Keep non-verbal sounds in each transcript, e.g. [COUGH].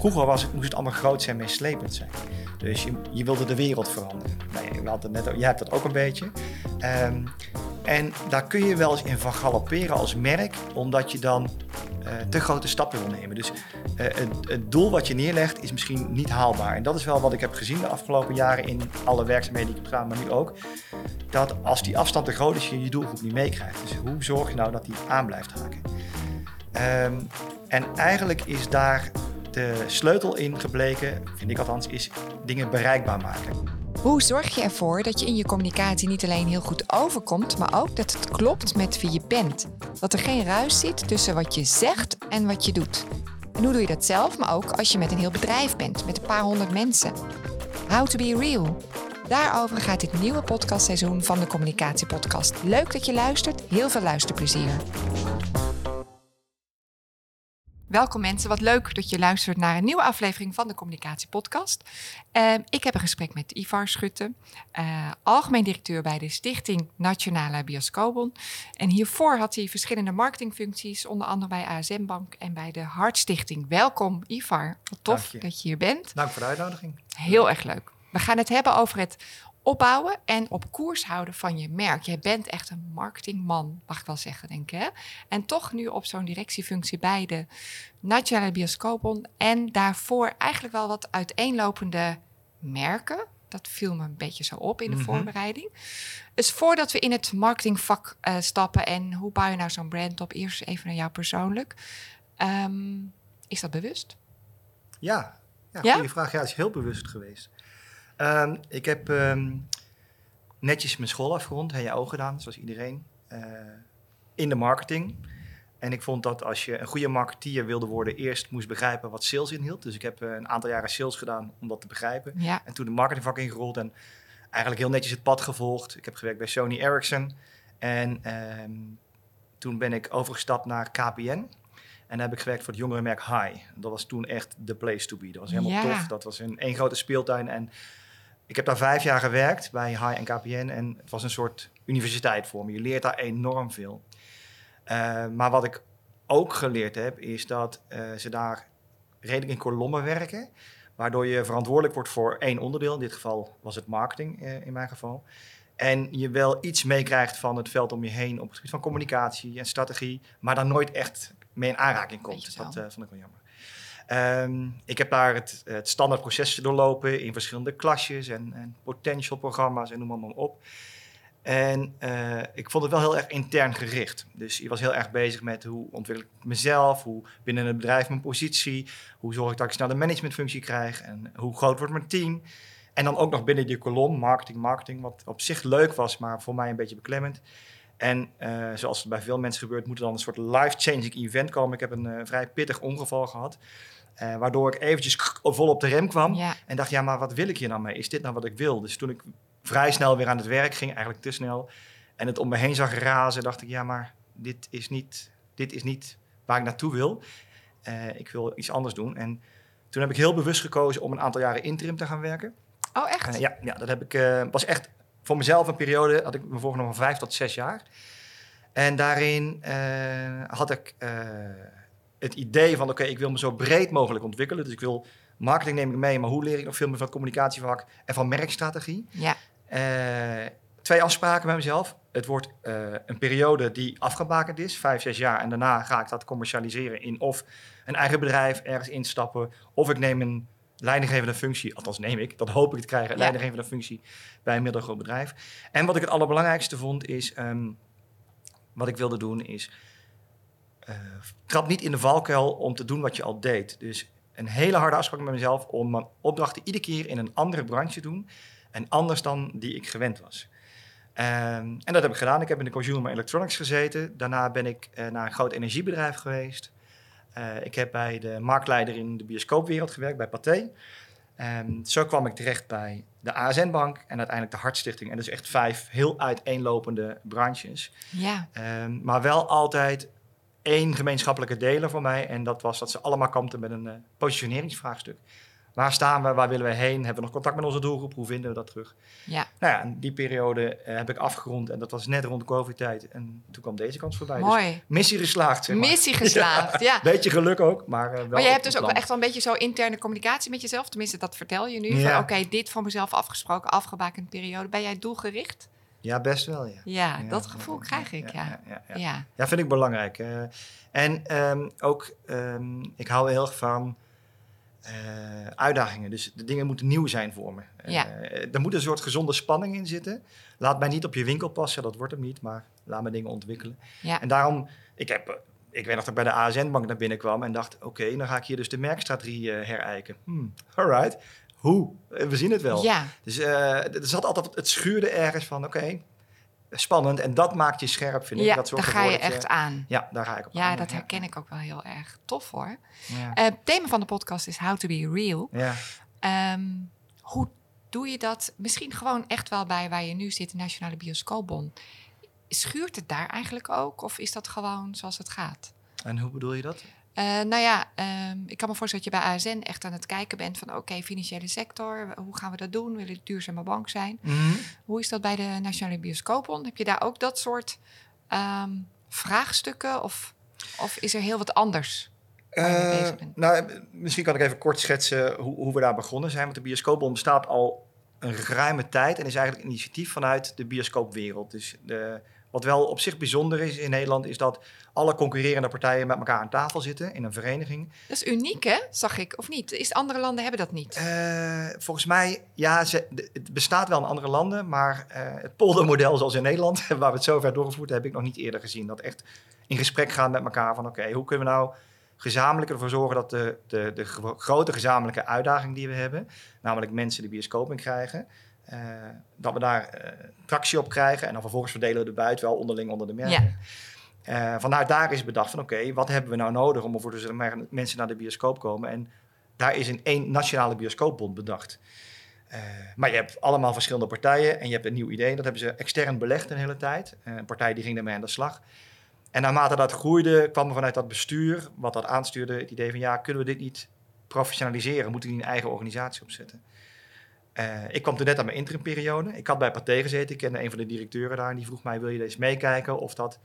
vroeger was moest het allemaal groot zijn, meeslepend zijn. Dus je, je wilde de wereld veranderen. Nou, je, had net, jij hebt dat ook een beetje. Ehm, en daar kun je wel eens in van galopperen als merk, omdat je dan uh, te grote stappen wil nemen. Dus uh, het, doel wat je neerlegt is misschien niet haalbaar. En dat is wel wat ik heb gezien de afgelopen jaren in alle werkzaamheden die ik heb gedaan, maar nu ook. Dat als die afstand te groot is, je je doelgroep niet meekrijgt. Dus hoe zorg je nou dat die aan blijft haken? Um, en eigenlijk is daar de sleutel in gebleken, vind ik althans, is dingen bereikbaar maken. Hoe zorg je ervoor dat je in je communicatie niet alleen heel goed overkomt, maar ook dat het klopt met wie je bent? Dat er geen ruis zit tussen wat je zegt en wat je doet. En hoe doe je dat zelf, maar ook als je met een heel bedrijf bent, met een paar honderd mensen? How to be real. Daarover gaat dit nieuwe podcastseizoen van de Communicatiepodcast. Leuk dat je luistert, heel veel luisterplezier. Welkom mensen, wat leuk dat je luistert naar een nieuwe aflevering van de Communicatiepodcast. Uh, ik heb een gesprek met Ivar Schutte, uh, algemeen directeur bij de Stichting Nationale Bioscoopbon. En hiervoor had hij verschillende marketingfuncties, onder andere bij ASM Bank en bij de Hartstichting. Welkom Ivar, wat tof dat je hier bent. Dank voor de uitnodiging. Heel erg leuk. We gaan het hebben over het opbouwen en op koers houden van je merk. Jij bent echt een marketingman, mag ik wel zeggen, denk ik. Hè? En toch nu op zo'n directiefunctie bij de Nationale Bioscoopbond. En daarvoor eigenlijk wel wat uiteenlopende merken. Dat viel me een beetje zo op in de mhm. voorbereiding. Dus voordat we in het marketingvak uh, stappen en hoe bouw je nou zo'n brand op, eerst even naar jou persoonlijk. Ehm, is dat bewust? Ja, ja, ja? goede vraag. Ja, het is heel bewust geweest. Ehm, ik heb ehm, netjes mijn school afgerond, ogen gedaan, zoals iedereen, uh, in de marketing. En ik vond dat als je een goede marketeer wilde worden, eerst moest begrijpen wat sales inhield. Dus ik heb uh, een aantal jaren sales gedaan om dat te begrijpen. Ja. En toen de marketingvak ingerold en eigenlijk heel netjes het pad gevolgd. Ik heb gewerkt bij Sony Ericsson. En um, toen ben ik overgestapt naar KPN. En daar heb ik gewerkt voor het jongerenmerk High. Dat was toen echt de place to be. Dat was helemaal ja. tof. Dat was een één grote speeltuin. En ik heb daar vijf jaar gewerkt bij High en KPN en het was een soort universiteit voor me. Je leert daar enorm veel. Uh, maar wat ik ook geleerd heb, is dat uh, ze daar redelijk in kolommen werken. Waardoor je verantwoordelijk wordt voor één onderdeel. In dit geval was het marketing uh, in mijn geval. En je wel iets meekrijgt van het veld om je heen op het gebied van communicatie en strategie. Maar dan nooit echt mee in aanraking komt. Dat vond ik wel jammer. Um, ik heb daar het, het standaard proces doorlopen in verschillende klasjes en, en potential programma's en noem maar, op. En uh, ik vond het wel heel erg intern gericht. Dus je was heel erg bezig met hoe ontwikkel ik mezelf, hoe binnen het bedrijf mijn positie, hoe zorg ik dat ik snel de managementfunctie krijg en hoe groot wordt mijn team. En dan ook nog binnen die kolom marketing, marketing, wat op zich leuk was, maar voor mij een beetje beklemmend. En uh, zoals het bij veel mensen gebeurt, moet er dan een soort life-changing event komen. Ik heb een uh, vrij pittig ongeval gehad. Uh, waardoor ik eventjes vol op de rem kwam. En dacht, ja, maar wat wil ik hier nou mee? Is dit nou wat ik wil? Dus toen ik vrij snel weer aan het werk ging, eigenlijk te snel. En het om me heen zag razen, dacht ik, ja, maar dit is niet, dit is niet waar ik naartoe wil. Uh, ik wil iets anders doen. En toen heb ik heel bewust gekozen om een aantal jaren interim te gaan werken. Oh, echt? Uh, ja, ja, dat heb ik, was echt voor mezelf een periode, had ik me voorgenomen van vijf tot zes jaar. En daarin had ik het idee van, oké, ik wil me zo breed mogelijk ontwikkelen. Dus ik wil marketing neem ik mee, maar hoe leer ik nog veel meer van het communicatievak en van merkstrategie? Ja. Uh, twee afspraken met mezelf. Het wordt uh, een periode die afgebakend is, vijf, zes jaar. En daarna ga ik dat commercialiseren in of een eigen bedrijf ergens instappen. Of ik neem een leidinggevende functie, althans neem ik, dat hoop ik te krijgen, een ja. leidinggevende functie bij een middelgroot bedrijf. En wat ik het allerbelangrijkste vond is, um, wat ik wilde doen is trap niet in de valkuil om te doen wat je al deed. Dus een hele harde afspraak met mezelf om mijn opdrachten iedere keer in een andere branche te doen. En anders dan die ik gewend was. Um, en dat heb ik gedaan. Ik heb in de consumer electronics gezeten. Daarna ben ik uh, naar een groot energiebedrijf geweest. Uh, ik heb bij de marktleider in de bioscoopwereld gewerkt, bij Pathé. Um, zo kwam ik terecht bij de ASN-bank en uiteindelijk de Hartstichting. En dus echt vijf heel uiteenlopende branches. Ja. Um, maar wel altijd één gemeenschappelijke deler voor mij. En dat was dat ze allemaal kampten met een uh, positioneringsvraagstuk. Waar staan we? Waar willen we heen? Hebben we nog contact met onze doelgroep? Hoe vinden we dat terug? Ja. Nou ja, en die periode eh, heb ik afgerond en dat was net rond de COVID-tijd. En toen kwam deze kans voorbij. Dus Mooi. missie geslaagd, zeg maar. Missie geslaagd, [LAUGHS] ja. Beetje geluk ook, maar eh, wel Maar jij op hebt dus ook plan. echt wel een beetje zo interne communicatie met jezelf. Tenminste, dat vertel je nu. Ja. Oké, dit voor mezelf afgesproken, afgebakende periode. Ben jij doelgericht? Ja, best wel, ja. Ja, Ja, dat gevoel ja, krijg ik, ja. Ja, ja, ja. Ja, Ja, vind ik belangrijk. en ehm, ook, ehm, ik hou heel erg van eh, uitdagingen. Dus de dingen moeten nieuw zijn voor me. Ja. Eh, er moet een soort gezonde spanning in zitten. Laat mij niet op je winkel passen, dat wordt hem niet. Maar laat me dingen ontwikkelen. ja. En daarom, ik heb... eh, Ik weet nog dat ik bij de ASN-bank naar binnen kwam en dacht... oké, dan ga ik hier dus de merkstrategie herijken. Hmm, alright. Hoe? We zien het wel. ja. Dus eh, er zat altijd, het schuurde ergens van, oké, spannend. En dat maakt je scherp, vind ik. ja dat daar ga je echt aan. Ja, daar ga ik op Ja, aan, dat herken ik ook wel heel erg. Tof hoor. Ja. Eh, thema van de podcast is How to be real. ja. Ehm, hoe doe je dat? Misschien gewoon echt wel bij waar je nu zit, de Nationale Bioscoopbon. Schuurt het daar eigenlijk ook? Of is dat gewoon zoals het gaat? En hoe bedoel je dat? Eh, nou ja, ehm, ik kan me voorstellen dat je bij ASN echt aan het kijken bent van... oké, financiële sector, hoe gaan we dat doen? Willen we een duurzame bank zijn? Hoe is dat bij de Nationale Bioscoopbond? Heb je daar ook dat soort ehm, vraagstukken? Of, of is er heel wat anders? je Eh, nou, misschien kan ik even kort schetsen hoe, hoe we daar begonnen zijn. Want de bioscoopbond bestaat al een ruime tijd en is eigenlijk een initiatief vanuit de bioscoopwereld. Dus de, wat wel op zich bijzonder is in Nederland, is dat alle concurrerende partijen met elkaar aan tafel zitten in een vereniging. Dat is uniek, hè? Zag ik, of niet? Is andere landen hebben dat niet? Eh, volgens mij, ja, ze, het bestaat wel in andere landen, maar eh, het poldermodel zoals in Nederland, [LAUGHS] waar we het zover doorgevoerd hebben, heb ik nog niet eerder gezien. Dat echt in gesprek gaan met elkaar van, oké, hoe kunnen we nou gezamenlijk ervoor zorgen dat de, de, de gro- grote gezamenlijke uitdaging die we hebben, namelijk mensen de bioscoop in krijgen, dat we daar eh, tractie op krijgen en dan vervolgens verdelen we de buit wel onderling onder de merken. Eh, vanuit daar is bedacht van oké, wat hebben we nou nodig om ervoor te zorgen dat mensen naar de bioscoop komen. En daar is een één nationale bioscoopbond bedacht. Eh, maar je hebt allemaal verschillende partijen en je hebt een nieuw idee. Dat hebben ze extern belegd een hele tijd. Eh, een partij die ging daarmee aan de slag. En naarmate dat groeide, kwam er vanuit dat bestuur, wat dat aanstuurde, het idee van ja, kunnen we dit niet professionaliseren? Moeten we niet een eigen organisatie opzetten? Eh, ik kwam toen net aan mijn interimperiode. Ik had bij Pathé gezeten. Ik kende een van de directeuren daar. En die vroeg mij, wil je eens meekijken of dat,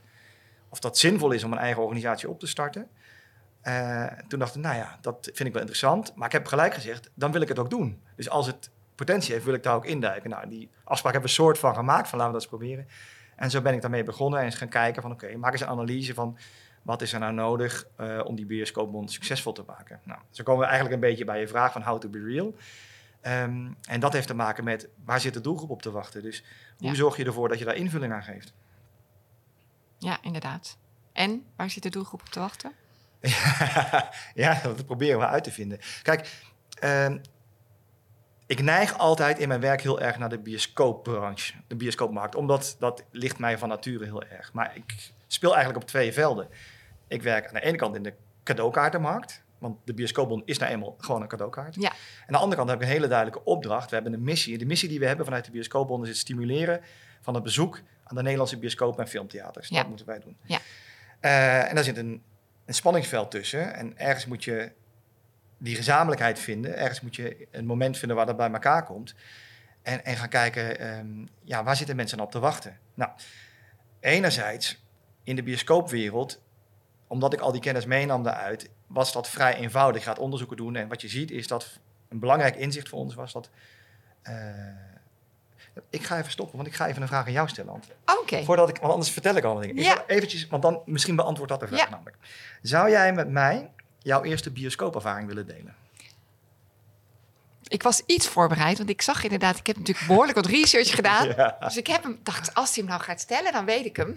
of dat zinvol is om een eigen organisatie op te starten? Eh, toen dacht ik, nou ja, dat vind ik wel interessant. Maar ik heb gelijk gezegd, dan wil ik het ook doen. Dus als het potentie heeft, wil ik daar ook induiken. Nou, die afspraak hebben we een soort van gemaakt, van laten we dat eens proberen. En zo ben ik daarmee begonnen en eens gaan kijken van, oké, maak eens een analyse van... wat is er nou nodig eh, om die bioscoopbond succesvol te maken? Nou, zo komen we eigenlijk een beetje bij je vraag van how to be real. Ehm, en dat heeft te maken met, waar zit de doelgroep op te wachten? Dus hoe Ja. zorg je ervoor dat je daar invulling aan geeft? Ja, inderdaad. En, waar zit de doelgroep op te wachten? [LAUGHS] ja, dat proberen we uit te vinden. Kijk, ehm, ik neig altijd in mijn werk heel erg naar de bioscoopbranche, de bioscoopmarkt, omdat dat ligt mij van nature heel erg. Maar ik speel eigenlijk op twee velden. Ik werk aan de ene kant in de cadeaukaartenmarkt, want de bioscoopbond is nou eenmaal gewoon een cadeaukaart. Ja. Aan de andere kant heb ik een hele duidelijke opdracht. We hebben een missie. De missie die we hebben vanuit de bioscoopbond is het stimuleren van het bezoek aan de Nederlandse bioscoop en filmtheaters. Ja. Dat moeten wij doen. Ja. Eh, en daar zit een, een spanningsveld tussen. En ergens moet je die gezamenlijkheid vinden. Ergens moet je een moment vinden waar dat bij elkaar komt. En, en gaan kijken, ehm, ja, waar zitten mensen op te wachten? Nou, enerzijds in de bioscoopwereld, omdat ik al die kennis meenam daaruit, was dat vrij eenvoudig. Je gaat onderzoeken doen en wat je ziet is dat een belangrijk inzicht voor ons was dat... eh, ik ga even stoppen, want ik ga even een vraag aan jou stellen. Ant. Oké. Voordat ik, want anders vertel ik al dingen. Ja. eventjes, want dan misschien beantwoordt dat de vraag Ja. namelijk. Zou jij met mij jouw eerste bioscoopervaring willen delen? Ik was iets voorbereid, want ik zag inderdaad, ik heb natuurlijk behoorlijk wat research [LAUGHS] gedaan. Ja. Dus ik heb hem, dacht, als hij hem nou gaat stellen, dan weet ik hem.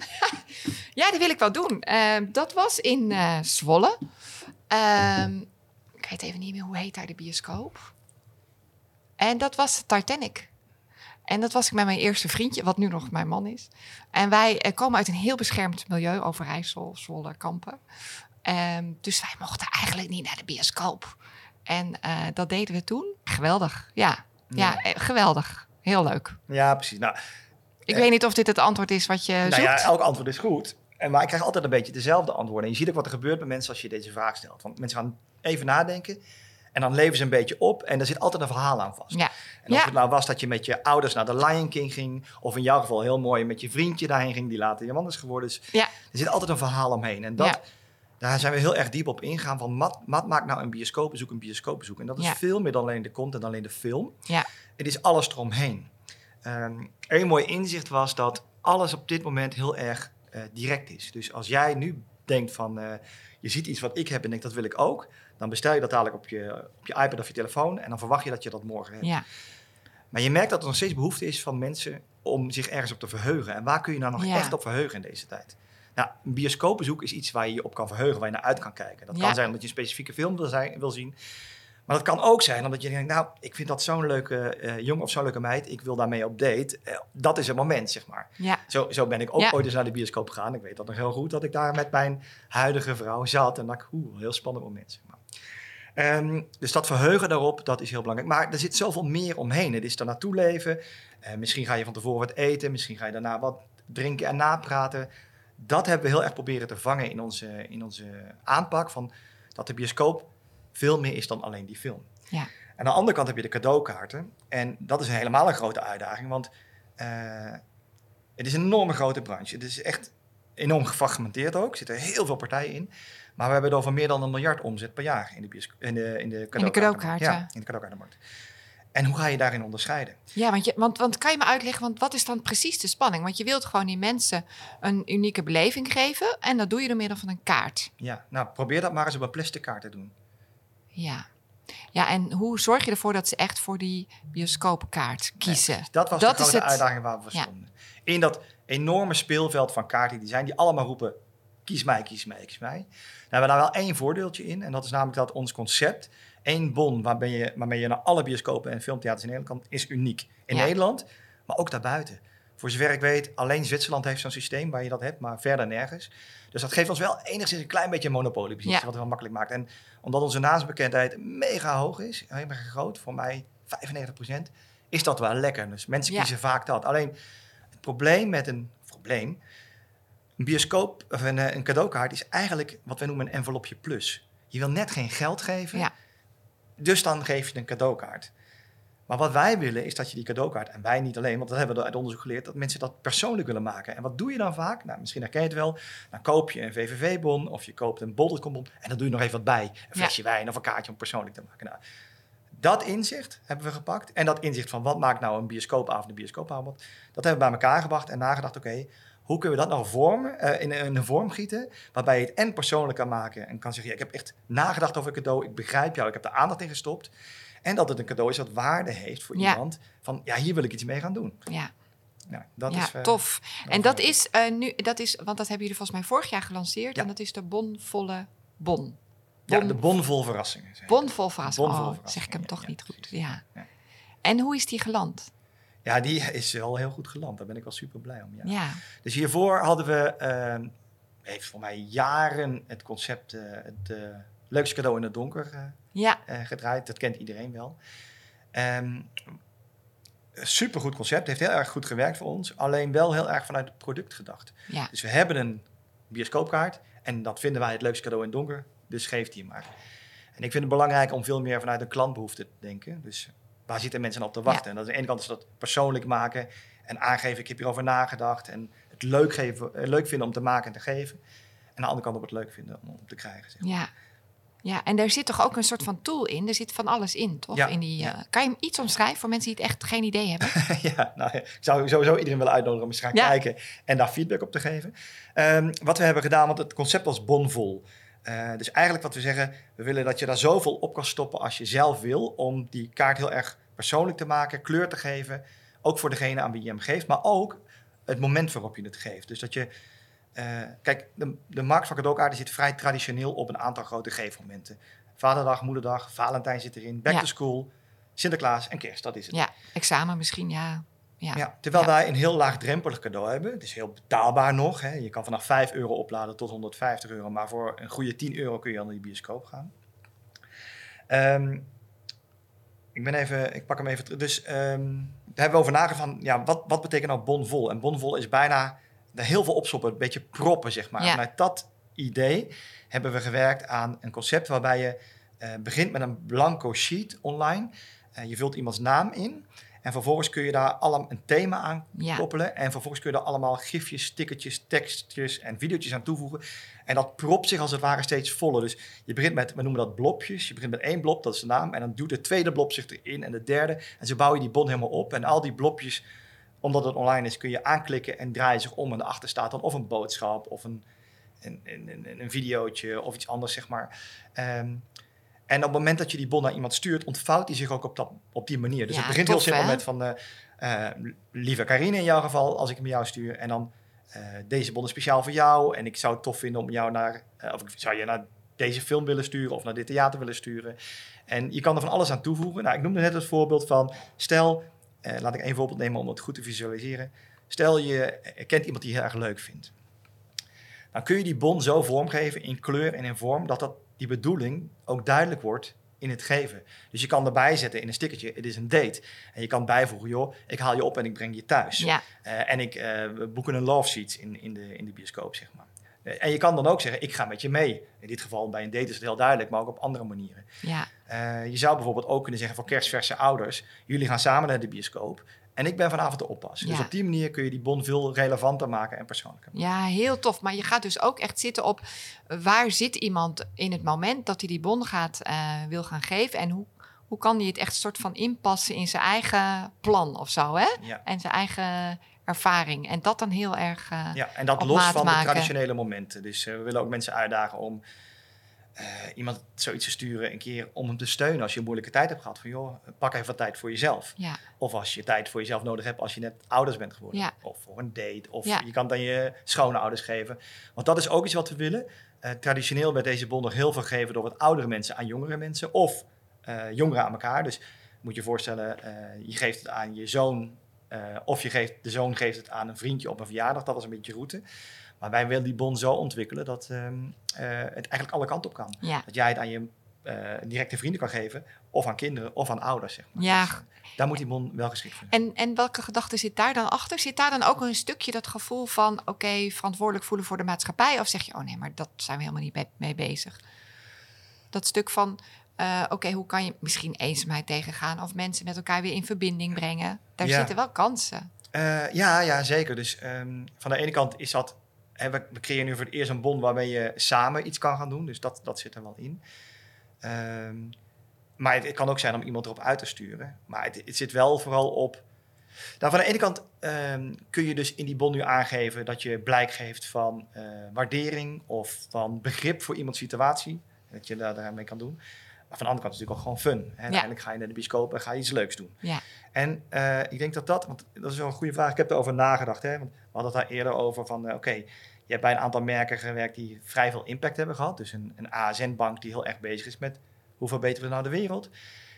[LAUGHS] ja, dat wil ik wel doen. Ehm, dat was in eh, Zwolle. Ehm, ik weet even niet meer hoe heet daar de bioscoop. En dat was Titanic. En dat was ik met mijn eerste vriendje, wat nu nog mijn man is. En wij eh, komen uit een heel beschermd milieu, Overijssel, Zwolle, Kampen. Ehm, dus wij mochten eigenlijk niet naar de bioscoop. En eh, dat deden we toen. Geweldig, ja. Ja, Ja. eh, geweldig. Heel leuk. Ja, precies. Nou, Ik Eh, weet niet of dit het antwoord is wat je nou zoekt. ja, elk antwoord is goed. En, maar ik krijg altijd een beetje dezelfde antwoorden. En je ziet ook wat er gebeurt met mensen als je deze vraag stelt. Want mensen gaan even nadenken. En dan leven ze een beetje op en er zit altijd een verhaal aan vast. Ja. En of Ja. het nou was dat je met je ouders naar de Lion King ging, of in jouw geval heel mooi met je vriendje daarheen ging, die later je man is geworden. Dus Ja. er zit altijd een verhaal omheen. En dat, Ja. Daar zijn we heel erg diep op ingegaan van wat, wat maakt nou een bioscoopbezoek een bioscoopbezoek? En dat is Ja. veel meer dan alleen de content, alleen de film. Ja. Het is alles eromheen. Ehm een mooi inzicht was dat alles op dit moment heel erg eh, direct is. Dus als jij nu denkt van, eh, je ziet iets wat ik heb en denkt dat wil ik ook, dan bestel je dat dadelijk op je, op je iPad of je telefoon en dan verwacht je dat je dat morgen hebt. Ja. Maar je merkt dat er nog steeds behoefte is van mensen om zich ergens op te verheugen. En waar kun je nou nog echt op verheugen in deze tijd? Nou, een bioscoopbezoek is iets waar je je op kan verheugen, waar je naar uit kan kijken. Dat Ja. kan zijn omdat je een specifieke film wil, zijn, wil zien. Maar dat kan ook zijn omdat je denkt, nou, ik vind dat zo'n leuke eh, jongen of zo'n leuke meid. Ik wil daarmee op date. Eh, dat is het moment, zeg maar. Ja. Zo, zo ben ik ook Ja. ooit eens naar de bioscoop gegaan. Ik weet dat nog heel goed, dat ik daar met mijn huidige vrouw zat. En dat ik, oeh, een heel spannend moment, zeg maar. Ehm, dus dat verheugen daarop, dat is heel belangrijk. Maar er zit zoveel meer omheen. Het is er naartoe leven. Eh, misschien ga je van tevoren wat eten. Misschien ga je daarna wat drinken en napraten. Dat hebben we heel erg proberen te vangen in onze, in onze aanpak. Van dat de bioscoop veel meer is dan alleen die film. Ja. En aan de andere kant heb je de cadeaukaarten. En dat is helemaal een grote uitdaging. Want eh, het is een enorme grote branche. Het is echt enorm gefragmenteerd ook. Er zitten heel veel partijen in. Maar we hebben het over meer dan een miljard omzet per jaar in de, in de, in de cadeaukaarten. cadeaukaarten. Ja, in de cadeaukaartenmarkt. En hoe ga je daarin onderscheiden? Ja, want, je, want, want kan je me uitleggen, want wat is dan precies de spanning? Want je wilt gewoon die mensen een unieke beleving geven en dat doe je door middel van een kaart. Ja, nou probeer dat maar eens op een plastic kaart te doen. Ja. Ja, en hoe zorg je ervoor dat ze echt voor die bioscoopkaart kiezen? Nee, dat was Dat de grote het. uitdaging waar we voor Ja. stonden. In dat enorme speelveld van kaarten die zijn, die allemaal roepen, kies mij, kies mij, kies mij. Daar hebben we daar wel één voordeeltje in. En dat is namelijk dat ons concept, één bon waarmee je, waarmee je naar alle bioscopen en filmtheaters in Nederland kan, is uniek. In Ja. Nederland, maar ook daarbuiten. Voor zover ik weet, alleen Zwitserland heeft zo'n systeem waar je dat hebt, maar verder nergens. Dus dat geeft ons wel enigszins een klein beetje een monopoliepositie, Ja. wat het wel makkelijk maakt. En omdat onze naamsbekendheid mega hoog is, erg groot, voor mij 95%, is dat wel lekker. Dus mensen Ja. kiezen vaak dat. Alleen het probleem met een probleem, een bioscoop of een, eh, een cadeaukaart is eigenlijk wat wij noemen een envelopje plus. Je wil net geen geld geven, Ja. Dus dan geef je een cadeaukaart. Maar wat wij willen is dat je die cadeaukaart, en wij niet alleen, want dat hebben we uit onderzoek geleerd, dat mensen dat persoonlijk willen maken. En wat doe je dan vaak? Nou, misschien herken je het wel. Dan koop je een VVV-bon of je koopt een bol.com-bon en dan doe je nog even wat bij. Een flesje wijn of een kaartje om persoonlijk te maken. Nou, dat inzicht hebben we gepakt. En dat inzicht van wat maakt nou een bioscoopavond een bioscoopavond, dat hebben we bij elkaar gebracht en nagedacht, oké, hoe kunnen we dat nou vormen, eh, in, in een vorm gieten, waarbij je het en persoonlijk kan maken en kan zeggen, ja, ik heb echt nagedacht over een cadeau, ik begrijp jou, ik heb er aandacht in gestopt. En dat het een cadeau is dat waarde heeft voor Ja. iemand, van ja, hier wil ik iets mee gaan doen. Ja, Nou, dat ja is, eh, tof. En dat is- eh, nu, dat is, want dat hebben jullie volgens mij vorig jaar gelanceerd. Ja. En dat is de bonvolle bon. ja, Bon, de bon vol verrassingen. bonvol verrassing. Bon vol Oh, zeg ik hem ja, toch ja, niet goed. Ja. Ja. En hoe is die geland? Ja, die is wel heel goed geland. Daar ben ik wel super blij om. Ja. Ja. Dus hiervoor hadden we, ehm, heeft voor mij jaren het concept eh, het eh, leukste cadeau in het donker eh, Ja. gedraaid. Dat kent iedereen wel. Ehm supergoed concept, heeft heel erg goed gewerkt voor ons. Alleen wel heel erg vanuit het product gedacht. Ja. Dus we hebben een bioscoopkaart en dat vinden wij het leukste cadeau in het donker. Dus geef die maar. En ik vind het belangrijk om veel meer vanuit een klantbehoefte te denken. Dus waar zitten mensen op te wachten? En dat is aan de ene kant is dat persoonlijk maken en aangeven, ik heb hierover nagedacht. En het leuk, geven, eh, leuk vinden om te maken en te geven. En aan de andere kant op het leuk vinden om, om te krijgen. Zeg. maar. Ja. Ja, en daar zit toch ook een soort van tool in? Er zit van alles in, toch? Ja, In die, ja. eh, kan je hem iets omschrijven voor mensen die het echt geen idee hebben? [LAUGHS] ja, nou, ik zou sowieso iedereen willen uitnodigen om eens te gaan Ja. kijken en daar feedback op te geven. Ehm, wat we hebben gedaan, want het concept was bonvol. Eh, dus eigenlijk wat we zeggen, we willen dat je daar zoveel op kan stoppen als je zelf wil, om die kaart heel erg persoonlijk te maken, kleur te geven, ook voor degene aan wie je hem geeft, maar ook het moment waarop je het geeft. Dus dat je, eh, kijk, de, de markt van cadeaukaarten zit vrij traditioneel op een aantal grote geefmomenten. Vaderdag, Moederdag, Valentijn zit erin, Back Ja. to School, Sinterklaas en Kerst, dat is het. Ja, examen misschien, ja. Ja. Ja, terwijl Ja. wij een heel laagdrempelig cadeau hebben. Het is heel betaalbaar nog. Hè. Je kan vanaf 5 euro opladen tot 150 euro. Maar voor een goede 10 euro kun je al naar die bioscoop gaan. Ehm, ik ben even, ik pak hem even terug. Dus ehm, daar hebben we over nagedacht van, ja, wat, wat betekent nou bonvol? En bonvol is bijna heel veel opstoppen, een beetje proppen, zeg maar. Ja. Vanuit dat idee hebben we gewerkt aan een concept waarbij je uh, begint met een blanco sheet online. Je vult iemands naam in. En vervolgens kun je daar allemaal een thema aan koppelen. En vervolgens kun je daar allemaal gifjes, stickertjes, tekstjes en video's aan toevoegen. En dat propt zich als het ware steeds voller. Dus je begint met, we noemen dat blobjes. Je begint met één blob, dat is de naam. En dan doet de tweede blob zich erin en de derde. En zo bouw je die bon helemaal op. En al die blobjes, omdat het online is, kun je aanklikken en draaien zich om. En erachter staat dan of een boodschap of een, een, een, een videootje of iets anders, zeg maar. Um, en op het moment dat je die bon naar iemand stuurt, ontvouwt die zich ook op, dat, op die manier. Dus het begint heel simpel met van, uh, uh, lieve Karine in jouw geval, als ik hem jou stuur. En dan, uh, deze bon is speciaal voor jou. En ik zou het tof vinden om jou naar, of ik zou je naar deze film willen sturen of naar dit theater willen sturen. En je kan er van alles aan toevoegen. Nou, ik noemde net het voorbeeld van, stel, laat ik één voorbeeld nemen om het goed te visualiseren. Stel je kent iemand die je heel erg leuk vindt. Dan kun je die bon zo vormgeven in kleur en in vorm dat dat die bedoeling ook duidelijk wordt in het geven. Dus je kan erbij zetten in een stickertje, het is een date. En je kan bijvoegen, joh, ik haal je op en ik breng je thuis. Ja. Uh, en ik uh, boeken een love seat in, in, de, in de bioscoop, zeg maar. Uh, en je kan dan ook zeggen, ik ga met je mee. In dit geval bij een date is het heel duidelijk, maar ook op andere manieren. Ja. je zou bijvoorbeeld ook kunnen zeggen voor kerstverse ouders, jullie gaan samen naar de bioscoop. En ik ben vanavond de oppas. Dus op die manier kun je die bon veel relevanter maken en persoonlijker. Ja, heel tof. Maar je gaat dus ook echt zitten op waar zit iemand in het moment dat hij die bon gaat, uh, wil gaan geven. En hoe, hoe kan hij het echt soort van inpassen in zijn eigen plan of zo. Hè? Ja. En zijn eigen ervaring. En dat dan heel erg. Uh, ja, en dat los van de traditionele momenten. Dus uh, we willen ook mensen uitdagen om uh, iemand zoiets te sturen een keer om hem te steunen als je een moeilijke tijd hebt gehad. Van joh, pak even wat tijd voor jezelf. Ja. Of als je tijd voor jezelf nodig hebt als je net ouders bent geworden. Ja. Of voor een date. Of je kan het aan je schoonouders geven. Want dat is ook iets wat we willen. Uh, traditioneel werd deze bon nog heel veel gegeven door wat oudere mensen aan jongere mensen. Of uh, jongeren aan elkaar. Dus moet je voorstellen, je geeft het aan je zoon. of je geeft, de zoon geeft het aan een vriendje op een verjaardag. Dat was een beetje route. Maar wij willen die bon zo ontwikkelen dat um, uh, het eigenlijk alle kanten op kan. Ja. Dat jij het aan je uh, directe vrienden kan geven, of aan kinderen, of aan ouders. Zeg maar. Ja. Dus, daar moet die bon wel geschikt voor en, en welke gedachte zit daar dan achter? Zit daar dan ook een stukje dat gevoel van, oké, okay, verantwoordelijk voelen voor de maatschappij? Of zeg je, oh nee, maar dat zijn we helemaal niet mee bezig? Dat stuk van, uh, oké, okay, hoe kan je misschien eenzaamheid tegengaan of mensen met elkaar weer in verbinding brengen? Daar ja. zitten wel kansen. ja, ja, zeker. Dus um, van de ene kant is dat we, creëren nu voor het eerst een bon waarmee je samen iets kan gaan doen. Dus dat, dat zit er wel in. Um, maar het, kan ook zijn om iemand erop uit te sturen. Maar het, het zit wel vooral op. Nou, van de ene kant um, kun je dus in die bon nu aangeven dat je blijk geeft van uh, waardering of van begrip voor iemands situatie. Dat je daar, daarmee kan doen. Maar van de andere kant is het natuurlijk ook gewoon fun. Hè? Ja. Uiteindelijk ga je naar de bioscoop en ga je iets leuks doen. Ja. En uh, ik denk dat dat, want dat is wel een goede vraag. Ik heb erover nagedacht. Hè? Want we hadden het daar eerder over van, uh, oké, okay, je hebt bij een aantal merken gewerkt die vrij veel impact hebben gehad. Dus een, een ASN-bank die heel erg bezig is met hoe verbeteren we nou de wereld.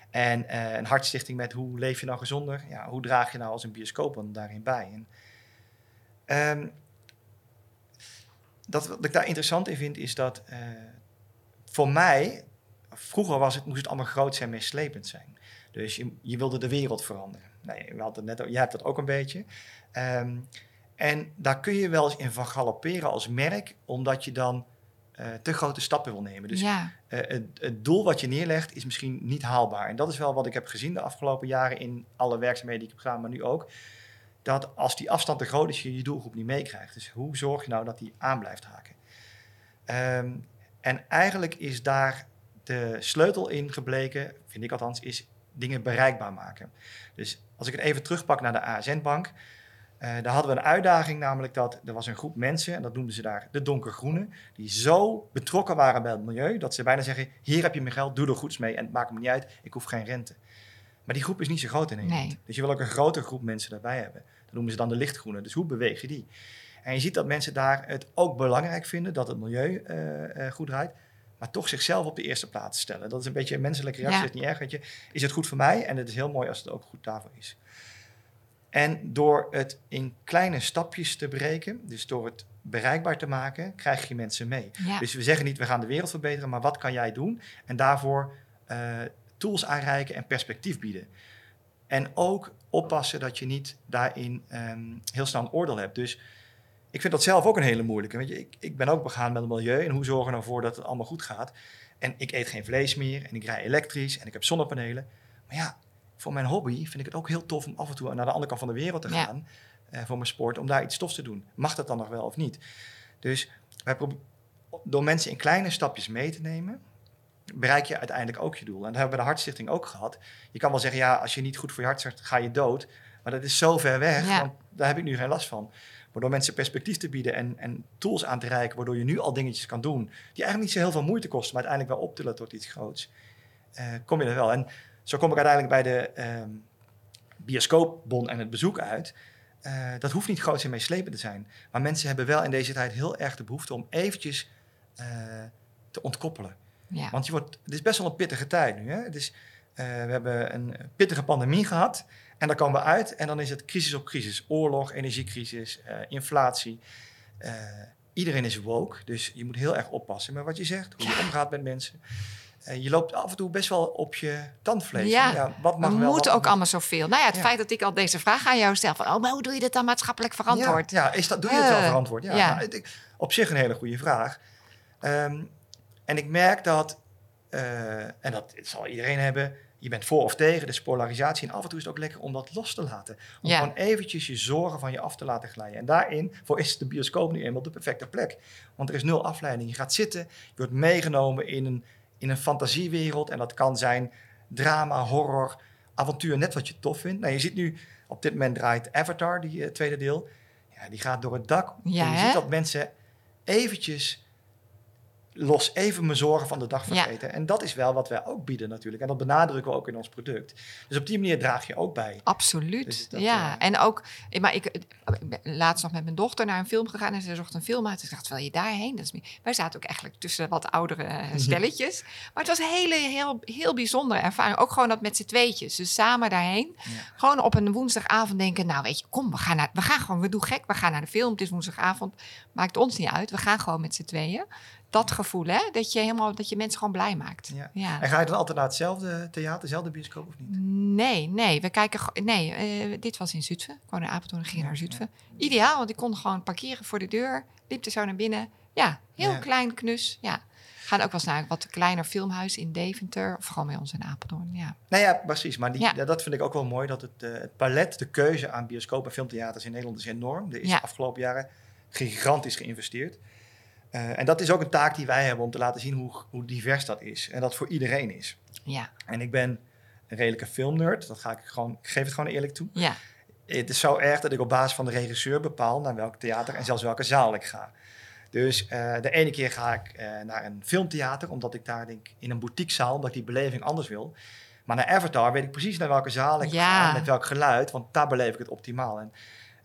En uh, een hartstichting met hoe leef je nou gezonder. Ja, hoe draag je nou als een bioscoop dan daarin bij. En, um, dat, wat ik daar interessant in vind is dat uh, voor mij, vroeger was het, moest het allemaal groot zijn, meeslepend zijn. Dus je, je wilde de wereld veranderen. Nee, we hadden net, jij hebt dat ook een beetje. Um, en daar kun je wel eens in van galopperen als merk, omdat je dan uh, te grote stappen wil nemen. Dus ja. uh, het, het, doel wat je neerlegt is misschien niet haalbaar. En dat is wel wat ik heb gezien de afgelopen jaren in alle werkzaamheden die ik heb gedaan, maar nu ook. Dat als die afstand te groot is, je je doelgroep niet meekrijgt. Dus hoe zorg je nou dat die aan blijft haken? Um, en eigenlijk is daar de sleutel in gebleken, vind ik althans, is dingen bereikbaar maken. Dus als ik het even terugpak naar de ASN-bank. Uh, daar hadden we een uitdaging, namelijk dat er was een groep mensen, en dat noemden ze daar de donkergroene, die zo betrokken waren bij het milieu, dat ze bijna zeggen, hier heb je mijn geld, doe er goeds mee en het maakt me niet uit, ik hoef geen rente. Maar die groep is niet zo groot in Nederland. Nee. Dus je wil ook een grotere groep mensen daarbij hebben. Dat noemen ze dan de lichtgroene. Dus hoe beweeg je die? En je ziet dat mensen daar het ook belangrijk vinden dat het milieu uh, uh, goed draait, maar toch zichzelf op de eerste plaats stellen. Dat is een beetje een menselijke reactie, ja. is niet erg. Weet je. Is het goed voor mij? En het is heel mooi als het ook goed daarvoor is. En door het in kleine stapjes te breken, dus door het bereikbaar te maken, krijg je mensen mee. Ja. Dus we zeggen niet, we gaan de wereld verbeteren, maar wat kan jij doen? En daarvoor uh, tools aanreiken en perspectief bieden. En ook oppassen dat je niet daarin um, heel snel een oordeel hebt. Dus ik vind dat zelf ook een hele moeilijke. Weet je, ik, ik ben ook begaan met het milieu en hoe zorgen we ervoor dat het allemaal goed gaat. En ik eet geen vlees meer en ik rij elektrisch en ik heb zonnepanelen. Maar ja, voor mijn hobby vind ik het ook heel tof om af en toe naar de andere kant van de wereld te Ja. gaan. eh, voor mijn sport, om daar iets tofs te doen. Mag dat dan nog wel of niet? Dus wij door mensen in kleine stapjes mee te nemen, bereik je uiteindelijk ook je doel. En dat hebben we bij de Hartstichting ook gehad. Je kan wel zeggen, ja, als je niet goed voor je hart zorgt, ga je dood. Maar dat is zo ver weg, Ja. want daar heb ik nu geen last van. Maar door mensen perspectief te bieden en, en tools aan te reiken, waardoor je nu al dingetjes kan doen, die eigenlijk niet zo heel veel moeite kosten, maar uiteindelijk wel optillen tot iets groots, eh, kom je er wel. En zo kom ik uiteindelijk bij de ehm, bioscoopbon en het bezoek uit. Eh, dat hoeft niet groots en meeslepend te zijn. Maar mensen hebben wel in deze tijd heel erg de behoefte om eventjes eh, te ontkoppelen. Ja. Want je wordt, het is best wel een pittige tijd nu. Hè? Het is, we hebben een pittige pandemie gehad. En daar komen we uit. En dan is het crisis op crisis. Oorlog, energiecrisis, eh, inflatie. Eh, iedereen is woke. Dus je moet heel erg oppassen met wat je zegt. Hoe je omgaat met mensen. Eh, je loopt af en toe best wel op je tandvlees. Ja. wat We mag wel, moeten ook mag- allemaal zoveel. Nou ja, het Ja. feit dat ik al deze vraag aan jou stel: van, oh, maar hoe doe je dit dan maatschappelijk verantwoord? Ja, ja is dat, doe je het wel Eh, verantwoord? Ja. Nou, ik- op zich een hele goede vraag. Ehm, en ik merk dat, eh, en dat zal iedereen hebben, je bent voor of tegen, dus polarisatie. En af en toe is het ook lekker om dat los te laten. Om Ja. gewoon eventjes je zorgen van je af te laten glijden. En daarin, voor is de bioscoop nu eenmaal de perfecte plek. Want er is nul afleiding. Je gaat zitten, je wordt meegenomen in een, in een fantasiewereld. En dat kan zijn drama, horror, avontuur, net wat je tof vindt. Nou, je ziet nu, op dit moment draait Avatar, die eh, tweede deel. Ja, die gaat door het dak. Ja, en je hè? ziet dat mensen eventjes los even mijn zorgen van de dag Ja. vergeten. En dat is wel wat wij ook bieden natuurlijk. En dat benadrukken we ook in ons product. Dus op die manier draag je ook bij. Absoluut. Dus dat, ja, eh, en ook, maar ik, ik ben laatst nog met mijn dochter naar een film gegaan en ze zocht een film uit. Ik dacht, wil je daarheen? Dat is, meer- wij zaten ook eigenlijk tussen wat oudere eh, [LAUGHS] stelletjes. Maar het was een hele, heel, heel bijzondere ervaring. Ook gewoon dat met z'n tweetjes. Dus samen daarheen. Ja. Gewoon op een woensdagavond denken, nou weet je, kom, we gaan, naar, we gaan gewoon, we doen gek. We gaan naar de film, het is woensdagavond. Maakt ons niet uit, we gaan gewoon met z'n tweeën. Dat gevoel, hè? Dat je, helemaal, dat je mensen gewoon blij maakt. Ja. ja. En ga je dan altijd naar hetzelfde theater, dezelfde bioscoop of niet? Nee, nee, we kijken. Nee, eh, dit was in Zutphen. Ik in Apeldoorn en ging naar Zutphen. Ideaal, want ik kon gewoon parkeren voor de deur. Liep er zo naar binnen. Ja, heel klein, knus. Ja. Gaan ook wel eens naar een wat kleiner filmhuis in Deventer. Of gewoon bij ons in Apeldoorn. Ja, Nou ja, precies. Maar die, dat vind ik ook wel mooi. Dat het, eh, het palet, de keuze aan bioscoop en filmtheaters in Nederland is enorm. Er is Ja. de afgelopen jaren gigantisch geïnvesteerd. Eh, en dat is ook een taak die wij hebben om te laten zien hoe, hoe divers dat is. En dat voor iedereen is. ja, En ik ben een redelijke filmnerd. Dat ga ik gewoon, ik geef het gewoon eerlijk toe. ja. Het is zo erg dat ik op basis van de regisseur bepaal naar welk theater en zelfs welke zaal ik ga. Dus eh, de ene keer ga ik eh, naar een filmtheater, omdat ik daar denk in een boutiquezaal, omdat ik die beleving anders wil. Maar naar Avatar weet ik precies naar welke zaal ik Ja. ga, met welk geluid, want daar beleef ik het optimaal. En,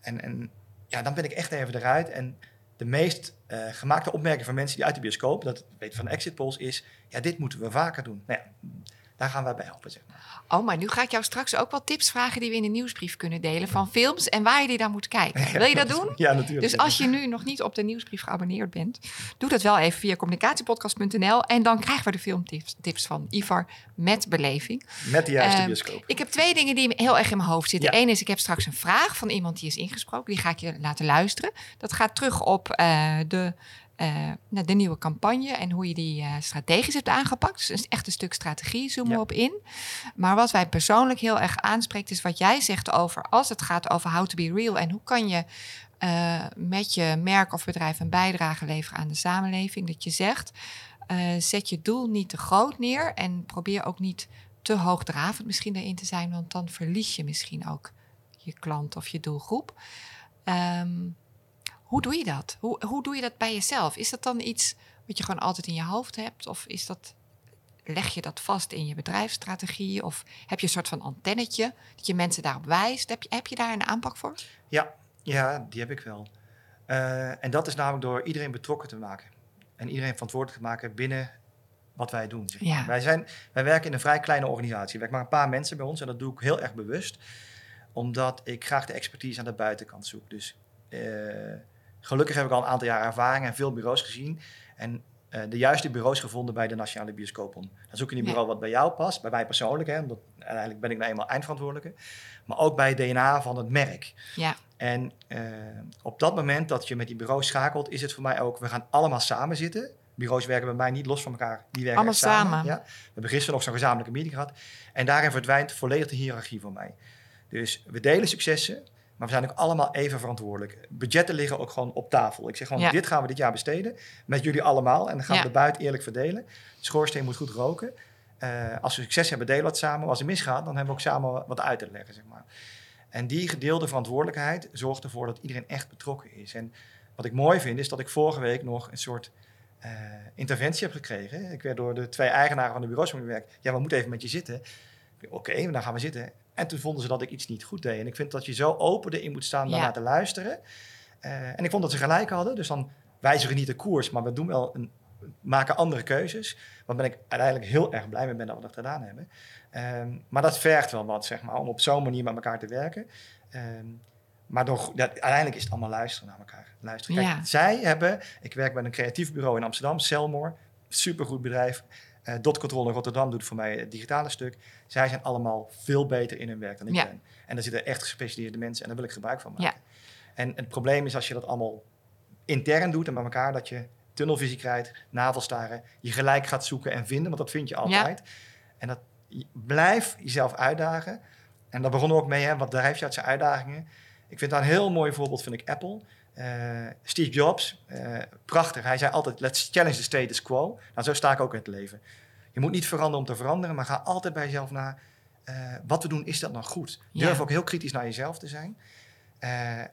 en, en ja, dan ben ik echt even eruit. En de meest eh, gemaakte opmerking van mensen die uit de bioscoop, dat weet van de exit polls, is: ja, dit moeten we vaker doen. Nou ja, daar gaan wij bij helpen. Zeg maar. Oh, maar nu ga ik jou straks ook wat tips vragen die we in de nieuwsbrief kunnen delen van films en waar je die dan moet kijken. Wil je dat doen? [LAUGHS] Ja, natuurlijk. Dus als je nu nog niet op de nieuwsbrief geabonneerd bent, doe dat wel even via communicatiepodcast.nl. En dan krijgen we de filmtips tips van Ivar met beleving. Met de juiste Ehm, bioscoop. Ik heb twee dingen die heel erg in mijn hoofd zitten. Ja. Eén is, ik heb straks een vraag van iemand die is ingesproken. Die ga ik je laten luisteren. Dat gaat terug op eh, de, nou, de nieuwe campagne en hoe je die eh, strategisch hebt aangepakt. Dus echt een stuk strategie, zoomen we Ja. op in. Maar wat wij persoonlijk heel erg aanspreekt, is wat jij zegt over als het gaat over how to be real en hoe kan je eh, met je merk of bedrijf een bijdrage leveren aan de samenleving. Dat je zegt, eh, zet je doel niet te groot neer en probeer ook niet te hoogdravend misschien erin te zijn, want dan verlies je misschien ook je klant of je doelgroep. Ehm, hoe doe je dat? Hoe, hoe doe je dat bij jezelf? Is dat dan iets wat je gewoon altijd in je hoofd hebt? Of is dat, leg je dat vast in je bedrijfsstrategie? Of heb je een soort van antennetje dat je mensen daarop wijst? Heb je, heb je daar een aanpak voor? Ja, ja, die heb ik wel. Eh, en dat is namelijk door iedereen betrokken te maken. En iedereen verantwoordelijk te maken binnen wat wij doen. Zeg maar. Ja. wij, zijn, wij werken in een vrij kleine organisatie. Er werken maar een paar mensen bij ons en dat doe ik heel erg bewust. Omdat ik graag de expertise aan de buitenkant zoek. Dus eh, gelukkig heb ik al een aantal jaar ervaring en veel bureaus gezien. En eh, de juiste bureaus gevonden bij de Nationale Bioscoopbond. Dan zoek je een Ja. bureau wat bij jou past, bij mij persoonlijk. Hè, omdat uiteindelijk ben ik nou eenmaal eindverantwoordelijke. Maar ook bij het DNA van het merk. Ja, En eh, op dat moment dat je met die bureau schakelt, is het voor mij ook, we gaan allemaal samen zitten. bureaus werken bij mij niet los van elkaar. Die werken Allemaal samen. Ja. We hebben gisteren nog zo'n gezamenlijke meeting gehad. En daarin verdwijnt volledig de hiërarchie voor mij. Dus we delen successen, maar we zijn ook allemaal even verantwoordelijk. Budgetten liggen ook gewoon op tafel. Ik zeg gewoon, Ja. dit gaan we dit jaar besteden met jullie allemaal. En dan gaan Ja. we de buiten eerlijk verdelen. De schoorsteen moet goed roken. Eh, als we succes hebben, delen we het samen. Als het misgaat, dan hebben we ook samen wat uit te leggen, zeg maar. En die gedeelde verantwoordelijkheid zorgt ervoor dat iedereen echt betrokken is. En wat ik mooi vind, is dat ik vorige week nog een soort eh, interventie heb gekregen. Ik werd door de twee eigenaren van de bureaus waar ik werk. Ja, we moeten even met je zitten. Oké, dan gaan we zitten. En toen vonden ze dat ik iets niet goed deed. En ik vind dat je zo open erin moet staan Ja. daarna te luisteren. Eh, en ik vond dat ze gelijk hadden. Dus dan wijzigen we niet de koers, maar we doen wel een, maken andere keuzes. Waar ben ik uiteindelijk heel erg blij mee ben dat we dat gedaan hebben. Ehm, maar dat vergt wel wat, zeg maar, om op zo'n manier met elkaar te werken. Ehm, maar door, uiteindelijk is het allemaal luisteren naar elkaar. Luisteren. Kijk, Ja. zij hebben, ik werk bij een creatief bureau in Amsterdam, Selmore, supergoed bedrijf. Eh Dot Control in Rotterdam doet voor mij het digitale stuk. Zij zijn allemaal veel beter in hun werk dan ik Ja. ben. En daar zitten echt gespecialiseerde mensen en daar wil ik gebruik van maken. Ja. En het probleem is als je dat allemaal intern doet en bij elkaar, dat je tunnelvisie krijgt, navelstaren, je gelijk gaat zoeken en vinden, want dat vind je altijd. En dat je- blijf jezelf uitdagen. En daar begonnen we ook mee, hè, wat drijft je uit zijn uitdagingen? Ik vind daar een heel mooi voorbeeld, vind ik Apple. Eh, Steve Jobs, eh, prachtig. Hij zei altijd, let's challenge the status quo. Nou, zo sta ik ook in het leven. Je moet niet veranderen om te veranderen, maar ga altijd bij jezelf na. eh, wat we doen, is dat nou goed? Ja. Durf ook heel kritisch naar jezelf te zijn.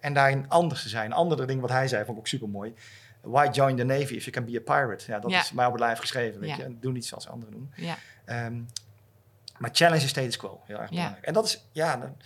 En daarin anders te zijn. Een andere ding wat hij zei, vond ik ook super mooi. Why join the Navy if you can be a pirate? Ja, dat Ja. is mij op het lijf geschreven. Weet Ja. je? En doe niet zoals anderen doen. Ehm, maar challenge is status quo. Heel erg belangrijk. En dat is ja, dan-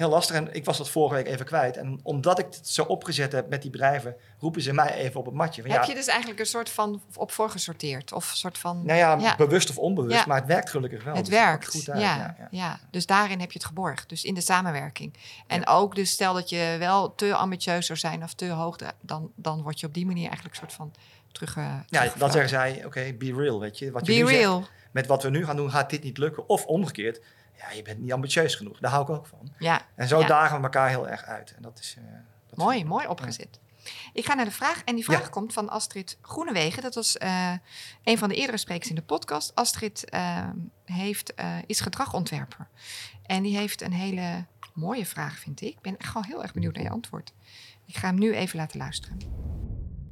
heel lastig. En ik was dat vorige week even kwijt. En omdat ik het zo opgezet heb met die bedrijven, roepen ze mij even op het matje. Van, Heb ja, je dus eigenlijk een soort van op voorgesorteerd? Of een soort van... nou ja, Ja. bewust of onbewust, Ja. maar het werkt gelukkig wel. Het Dus werkt, goed uit. ja, Ja. Dus daarin heb je het geborgd. Dus in de samenwerking. En ook dus stel dat je wel te ambitieus zou zijn of te hoog, dan, dan word je op die manier eigenlijk een soort van terug. eh, Ja, dan zeggen zij, oké, be real, weet je. Wat je Be zegt, real. met wat we nu gaan doen, gaat dit niet lukken. Of omgekeerd, ja, je bent niet ambitieus genoeg. Daar hou ik ook van. Ja, En zo Ja. dagen we elkaar heel erg uit. En dat is... eh, dat mooi, mooi opgezet. Ik ga naar de vraag. En die vraag Ja. komt van Astrid Groenewegen. Dat was eh, een van de eerdere sprekers in de podcast. Astrid eh, heeft, eh, is gedragontwerper. En die heeft een hele mooie vraag, vind ik. Ik ben echt gewoon heel erg benieuwd naar je antwoord. Ik ga hem nu even laten luisteren.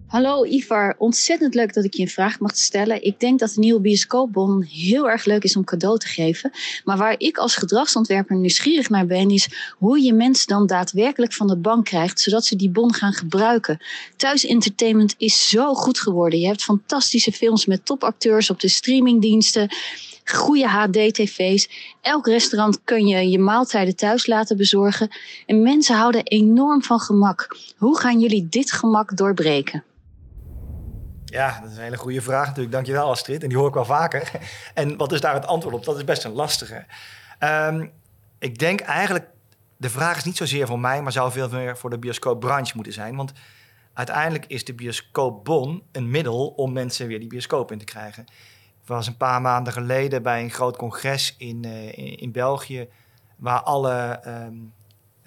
Hallo Ivar, ontzettend leuk dat ik je een vraag mag stellen. Ik denk dat de nieuwe bioscoopbon heel erg leuk is om cadeau te geven. Maar waar ik als gedragsontwerper nieuwsgierig naar ben, is hoe je mensen dan daadwerkelijk van de bank krijgt, zodat ze die bon gaan gebruiken. Thuisentertainment is zo goed geworden. Je hebt fantastische films met topacteurs op de streamingdiensten. Goede HD-tv's. Elk restaurant kun je je maaltijden thuis laten bezorgen. En mensen houden enorm van gemak. Hoe gaan jullie dit gemak doorbreken? Ja, dat is een hele goede vraag natuurlijk. Dankjewel Astrid. En die hoor ik wel vaker. [LAUGHS] En wat is daar het antwoord op? Dat is best een lastige. Ehm, ik denk eigenlijk, de vraag is niet zozeer voor mij, maar zou veel meer voor de bioscoopbranche moeten zijn. Want uiteindelijk is de bioscoopbon een middel om mensen weer die bioscoop in te krijgen. Ik was een paar maanden geleden bij een groot congres in, eh, in België, waar alle, ehm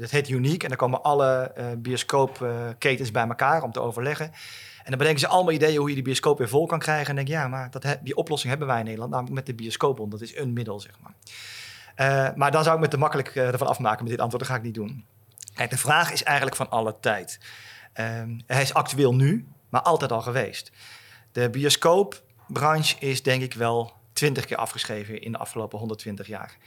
het heet Unique, en daar komen alle eh bioscoopketens bij elkaar om te overleggen. En dan bedenken ze allemaal ideeën hoe je die bioscoop weer vol kan krijgen. En denk ja, maar dat, die oplossing hebben wij in Nederland, namelijk met de bioscoopbon. Dat is een middel, zeg maar. Eh, maar dan zou ik me te makkelijk eh, ervan afmaken met dit antwoord. Dat ga ik niet doen. Kijk, de vraag is eigenlijk van alle tijd. Ehm, hij is actueel nu, maar altijd al geweest. De bioscoopbranche is denk ik wel twintig keer afgeschreven in de afgelopen 120 jaar.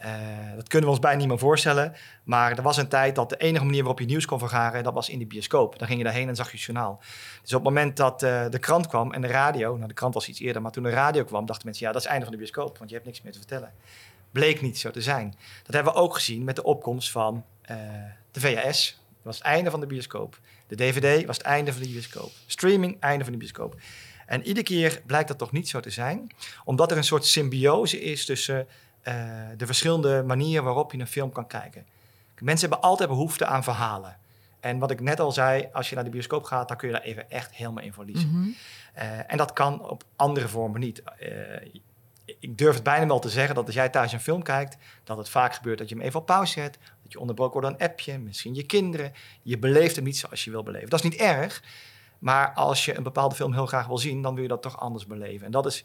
Eh, dat kunnen we ons bijna niet meer voorstellen. Maar er was een tijd dat de enige manier waarop je nieuws kon vergaren, dat was in de bioscoop. Dan ging je daarheen en zag je het journaal. Dus op het moment dat eh, de krant kwam en de radio, nou de krant was iets eerder, maar toen de radio kwam, dachten mensen, ja, dat is het einde van de bioscoop, want je hebt niks meer te vertellen. Bleek niet zo te zijn. Dat hebben we ook gezien met de opkomst van eh, de VHS. Dat was het einde van de bioscoop. De DVD was het einde van de bioscoop. Streaming, einde van de bioscoop. En iedere keer blijkt dat toch niet zo te zijn, omdat er een soort symbiose is tussen de verschillende manieren waarop je een film kan kijken. Mensen hebben altijd behoefte aan verhalen. En wat ik net al zei, als je naar de bioscoop gaat, dan kun je daar even echt helemaal in verliezen. Mhm. Eh, en dat kan op andere vormen niet. Eh, ik durf het bijna wel te zeggen dat als jij thuis een film kijkt, dat het vaak gebeurt dat je hem even op pauze zet, dat je onderbroken wordt door een appje, misschien je kinderen. Je beleeft hem niet zoals je wil beleven. Dat is niet erg, Maar als je een bepaalde film heel graag wil zien, dan wil je dat toch anders beleven. En dat is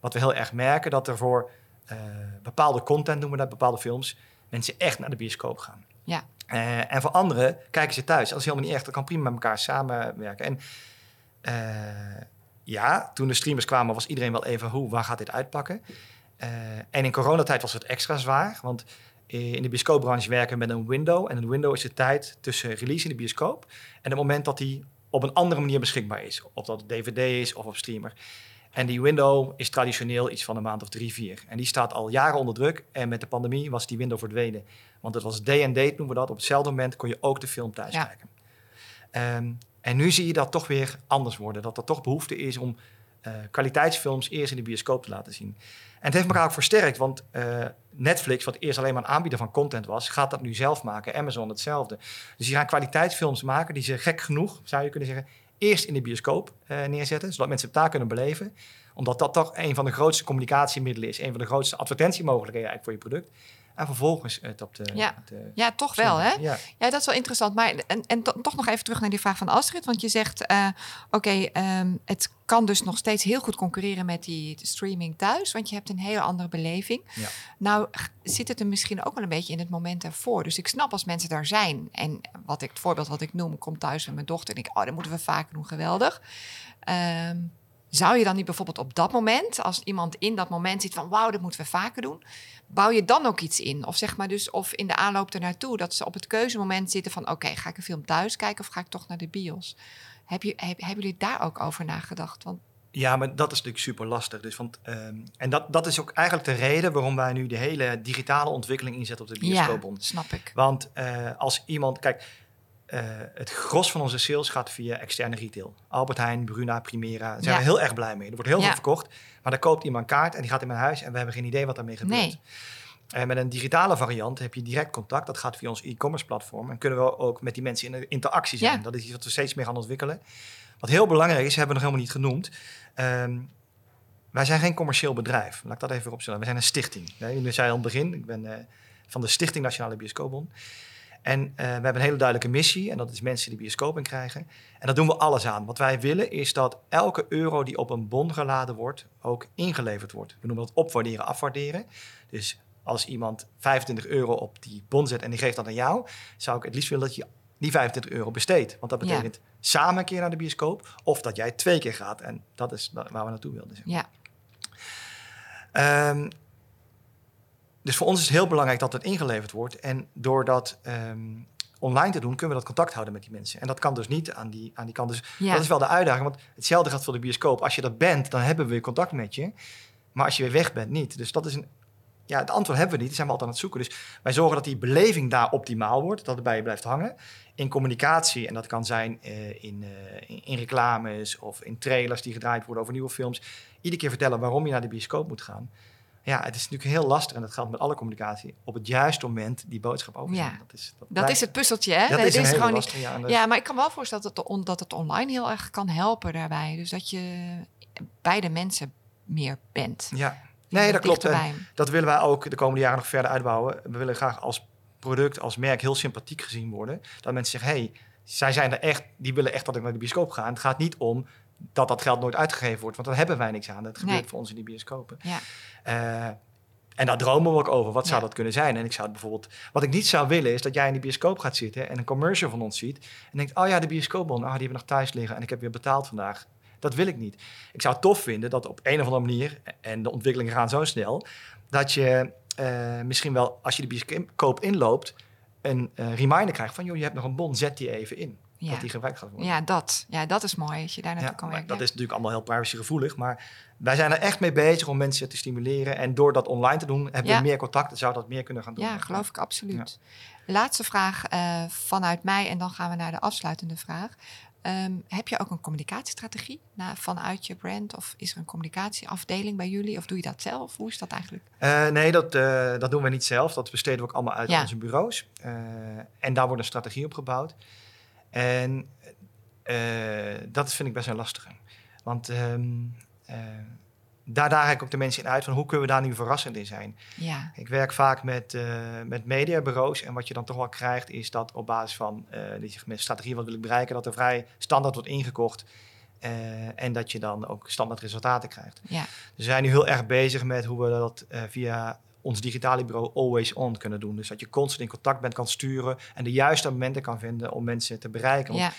wat we heel erg merken, dat er voor uh, bepaalde content, noemen we dat, bepaalde films, mensen echt naar de bioscoop gaan. Ja. Uh, en voor anderen kijken ze thuis. Dat is helemaal niet echt. Dat kan prima met elkaar samenwerken. En uh, ja, toen de streamers kwamen, was iedereen wel even, hoe, waar gaat dit uitpakken? en in coronatijd was het extra zwaar, want in de bioscoopbranche werken we met een window. En een window is de tijd tussen release in de bioscoop en het moment dat die op een andere manier beschikbaar is. Of dat het DVD is of op streamer. En die window is traditioneel iets van een maand of drie, vier. En die staat al jaren onder druk. En met de pandemie was die window verdwenen. Want het was day and date, noemen we dat. Op hetzelfde moment kon je ook de film thuis kijken. Ehm, en nu zie je dat toch weer anders worden. Dat er toch behoefte is om uh, kwaliteitsfilms eerst in de bioscoop te laten zien. En het heeft elkaar ook versterkt, want uh, Netflix, wat eerst alleen maar een aanbieder van content was, gaat dat nu zelf maken. Amazon hetzelfde. Dus die gaan kwaliteitsfilms maken die ze gek genoeg, zou je kunnen zeggen, eerst in de bioscoop uh, neerzetten, zodat mensen het daar kunnen beleven. Omdat dat toch een van de grootste communicatiemiddelen is, een van de grootste advertentiemogelijkheden eigenlijk voor je product. En vervolgens het op de. Ja, op de ja toch wel, hè? Ja. ja. dat is wel interessant. Maar en, en toch nog even terug naar die vraag van Astrid. Want je zegt: uh, oké, okay, um, het kan dus nog steeds heel goed concurreren met die streaming thuis. Want je hebt een hele andere beleving. Ja. Nou, zit het er misschien ook wel een beetje in het moment ervoor. Dus ik snap als mensen daar zijn. En wat ik, het voorbeeld wat ik noem, kom thuis met mijn dochter. En ik, oh, dat moeten we vaker doen, geweldig. Um, zou je dan niet bijvoorbeeld op dat moment, als iemand in dat moment ziet van wauw, dat moeten we vaker doen, bouw je dan ook iets in? Of zeg maar dus, of in de aanloop ernaartoe, dat ze op het keuzemoment zitten van oké, ga ik een film thuis kijken of ga ik toch naar de bios? Heb je, heb, hebben jullie daar ook over nagedacht? Want ja, maar dat is natuurlijk super lastig. Dus, want, um, en dat, dat is ook eigenlijk de reden waarom wij nu de hele digitale ontwikkeling inzetten op de bioscoopbond. Ja, snap ik. Want uh, als iemand, kijk, uh, het gros van onze sales gaat via externe retail. Albert Heijn, Bruna, Primera. Daar zijn ja. we heel erg blij mee. Er wordt heel ja. veel verkocht. Maar dan koopt iemand een kaart en die gaat in mijn huis en we hebben geen idee wat daarmee gebeurt. Nee. En met een digitale variant heb je direct contact. Dat gaat via ons e-commerce platform. En kunnen we ook met die mensen in interactie zijn. Dat is iets wat we steeds meer gaan ontwikkelen. Wat heel belangrijk is, hebben we nog helemaal niet genoemd. Um, wij zijn geen commercieel bedrijf. Laat ik dat even opstellen. We zijn een stichting. Jullie zei al aan het begin, ik ben uh, van de Stichting Nationale Bioscoopbond. En uh, we hebben een hele duidelijke missie. En dat is mensen die bioscoop in krijgen. En daar doen we alles aan. Wat wij willen is dat elke euro die op een bon geladen wordt, ook ingeleverd wordt. We noemen dat opwaarderen, afwaarderen. Dus als iemand 25 euro op die bon zet en die geeft dat aan jou, zou ik het liefst willen dat je die 25 euro besteedt. Want dat betekent ja. samen een keer naar de bioscoop of dat jij twee keer gaat. En dat is waar we naartoe wilden. Zeg. Ja. Um, dus voor ons is het heel belangrijk dat het ingeleverd wordt. En door dat um, online te doen, kunnen we dat contact houden met die mensen. En dat kan dus niet aan die, aan die kant. Dus ja. dat is wel de uitdaging. Want hetzelfde gaat voor de bioscoop. Als je dat bent, dan hebben we weer contact met je. Maar als je weer weg bent, niet. Dus dat is een. Ja, het antwoord hebben we niet. Die zijn we altijd aan het zoeken. Dus wij zorgen dat die beleving daar optimaal wordt. Dat het bij je blijft hangen. In communicatie. En dat kan zijn uh, in, uh, in, in reclames of in trailers die gedraaid worden over nieuwe films. Iedere keer vertellen waarom je naar de bioscoop moet gaan ja, het is natuurlijk heel lastig en dat geldt met alle communicatie. Op het juiste moment die boodschap overbrengen. Ja. Dat, is, dat, dat is het puzzeltje, hè? Dat nee, is, is gewoon niet. Lastig, ja, ja, maar ik kan wel voorstellen dat het, on, dat het online heel erg kan helpen daarbij. Dus dat je bij de mensen meer bent. Ja, nee, dat klopt. Dat willen wij ook de komende jaren nog verder uitbouwen. We willen graag als product, als merk heel sympathiek gezien worden. Dat mensen zeggen, hé, hey, zij zijn er echt, die willen echt dat ik naar de bioscoop ga. En het gaat niet om dat dat geld nooit uitgegeven wordt, want daar hebben wij niks aan. Dat gebeurt nee. voor ons in die bioscopen. Ja. Uh, en daar dromen we ook over. Wat zou ja. dat kunnen zijn? En ik zou bijvoorbeeld. Wat ik niet zou willen is dat jij in de bioscoop gaat zitten en een commercial van ons ziet. En denkt: oh ja, de bioscoopbon, ah, die hebben nog thuis liggen en ik heb weer betaald vandaag. Dat wil ik niet. Ik zou het tof vinden dat op een of andere manier, en de ontwikkelingen gaan zo snel, dat je uh, misschien wel als je de bioscoop inloopt, een uh, reminder krijgt van: joh, je hebt nog een bon, zet die even in. Ja. Dat die gebruikt gaat worden. Ja, dat. Ja, dat is mooi als je daar naartoe ja, kan werken. Dat is natuurlijk allemaal heel privacygevoelig, maar wij zijn er echt mee bezig om mensen te stimuleren. En door dat online te doen, hebben ja. we meer contacten, zou dat meer kunnen gaan doen. Ja, geloof ik absoluut. Laatste vraag uh, vanuit mij en dan gaan we naar de afsluitende vraag. Um, heb je ook een communicatiestrategie na, vanuit je brand? Of is er een communicatieafdeling bij jullie? Of doe je dat zelf? Hoe is dat eigenlijk? Uh, nee, dat, uh, dat doen we niet zelf. Dat besteden we ook allemaal uit ja. onze bureaus. en daar wordt een strategie op gebouwd. En uh, dat vind ik best wel lastig. Want um, daar daag ik ook de mensen in uit van hoe kunnen we daar nu verrassend in zijn. Ja. Ik werk vaak met, uh, met mediabureaus en wat je dan toch wel krijgt is dat op basis van uh, die strategie wat wil ik bereiken, dat er vrij standaard wordt ingekocht uh, en dat je dan ook standaard resultaten krijgt. Ja. We zijn nu heel erg bezig met hoe we dat via ons digitale bureau always on kunnen doen. Dus dat je constant in contact bent, kan sturen en de juiste momenten kan vinden om mensen te bereiken. Want, ja.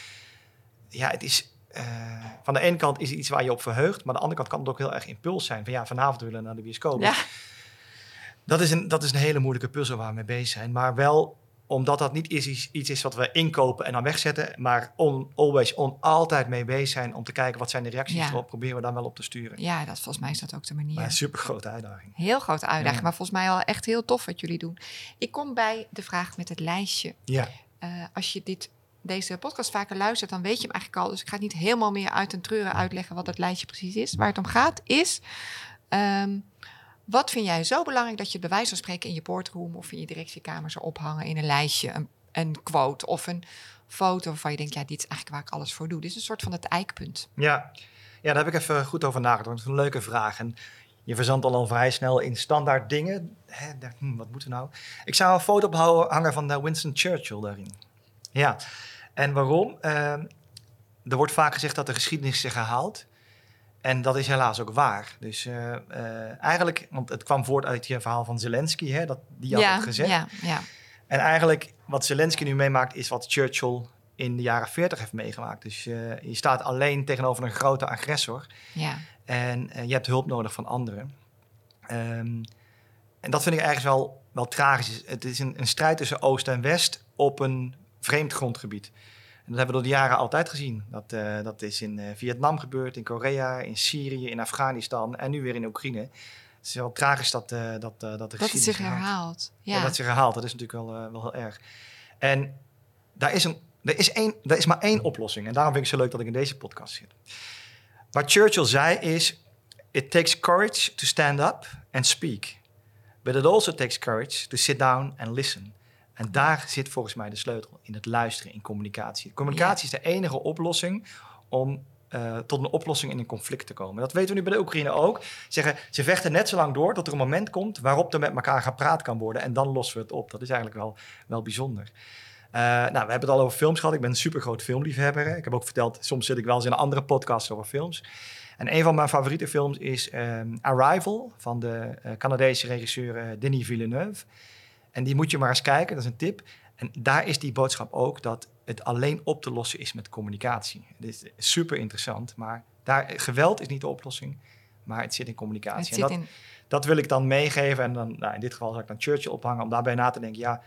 ja, het is uh, van de ene kant is het iets waar je op verheugt, maar aan de andere kant kan het ook heel erg impuls zijn. Van ja, vanavond willen we naar de bioscoop. Ja. Dat, is een, dat is een hele moeilijke puzzel waar we mee bezig zijn. Maar wel omdat dat niet is, iets is wat we inkopen en dan wegzetten, maar on, always on, altijd mee bezig zijn om te kijken wat zijn de reacties Ja. erop, proberen we dan wel op te sturen. Ja, dat, volgens mij is dat ook de manier. Maar een super grote uitdaging. Heel grote uitdaging, Ja. maar volgens mij al echt heel tof wat jullie doen. Ik kom bij de vraag met het lijstje. Ja, Eh, als je dit, deze podcast vaker luistert, dan weet je hem eigenlijk al. Dus ik ga het niet helemaal meer uit en treuren uitleggen wat dat lijstje precies is. Waar het om gaat is, ehm, wat vind jij zo belangrijk dat je bij wijze van spreken in je boardroom of in je directiekamer zou ophangen in een lijstje, een, een quote of een foto waarvan je denkt, ja, dit is eigenlijk waar ik alles voor doe. Dit is een soort van het eikpunt. ja. ja, daar heb ik even goed over nagedacht. Dat is een leuke vraag. En je verzandt al, al vrij snel in standaard dingen. Hè, hm, wat moeten nou? Ik zou een foto ophangen van eh, Winston Churchill daarin. Ja, en waarom? Ehm, er wordt vaak gezegd dat de geschiedenis zich herhaalt. En dat is helaas ook waar. Dus eh, eh, eigenlijk, want het kwam voort uit je verhaal van Zelensky, hè, dat, die had ja, het gezegd. ja, ja, En eigenlijk wat Zelensky nu meemaakt, is wat Churchill in de jaren 40 heeft meegemaakt. Dus eh, je staat alleen tegenover een grote agressor. ja, En je hebt hulp nodig van anderen. Ehm, en dat vind ik ergens wel, wel tragisch. Het is een, een strijd tussen Oost en West op een vreemd grondgebied. En dat hebben we door de jaren altijd gezien. Dat, eh, dat is in eh, Vietnam gebeurd, in Korea, in Syrië, in Afghanistan en nu weer in Oekraïne. Het is wel tragisch dat, eh, dat, dat dat het zich herhaalt. ja. Ja, dat zich herhaalt. Dat is natuurlijk wel, wel heel erg. En daar is, een, er, is één, er is maar één oplossing. En daarom vind ik het zo leuk dat ik in deze podcast zit. Wat Churchill zei is... It takes courage to stand up and speak. But it also takes courage to sit down and listen. En daar zit volgens mij de sleutel. In het luisteren, in communicatie. Communicatie is de enige oplossing om eh, tot een oplossing in een conflict te komen. Dat weten we nu bij de Oekraïne ook. Zeggen, ze vechten net zo lang door tot er een moment komt waarop er met elkaar gepraat kan worden. En dan lossen we het op. Dat is eigenlijk wel, wel bijzonder. Eh, nou, we hebben het al over films gehad. Ik ben een super groot filmliefhebber. Ik heb ook verteld, soms zit ik wel eens in een andere podcast over films. En een van mijn favoriete films is ehm, Arrival van de eh, Canadese regisseur Denis Villeneuve. En die moet je maar eens kijken, dat is een tip. En daar is die boodschap ook dat het alleen op te lossen is met communicatie. Dit is super interessant, maar daar, geweld is niet de oplossing, maar het zit in communicatie. het En zit dat, in, dat wil ik dan meegeven. En dan, nou, in dit geval zal ik dan Churchill ophangen om daarbij na te denken. Ja,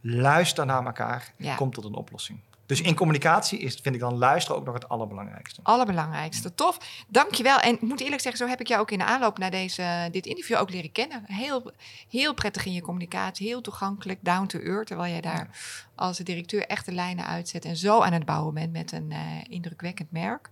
luister naar elkaar en Ja. kom tot een oplossing. Dus in communicatie is, vind ik dan luisteren ook nog het allerbelangrijkste. allerbelangrijkste. Tof. Dankjewel. En ik moet eerlijk zeggen, zo heb ik jou ook in de aanloop naar deze, dit interview ook leren kennen. Heel, heel prettig in je communicatie, heel toegankelijk, down to earth. Terwijl jij daar als directeur echt de lijnen uitzet en zo aan het bouwen bent met een eh, indrukwekkend merk.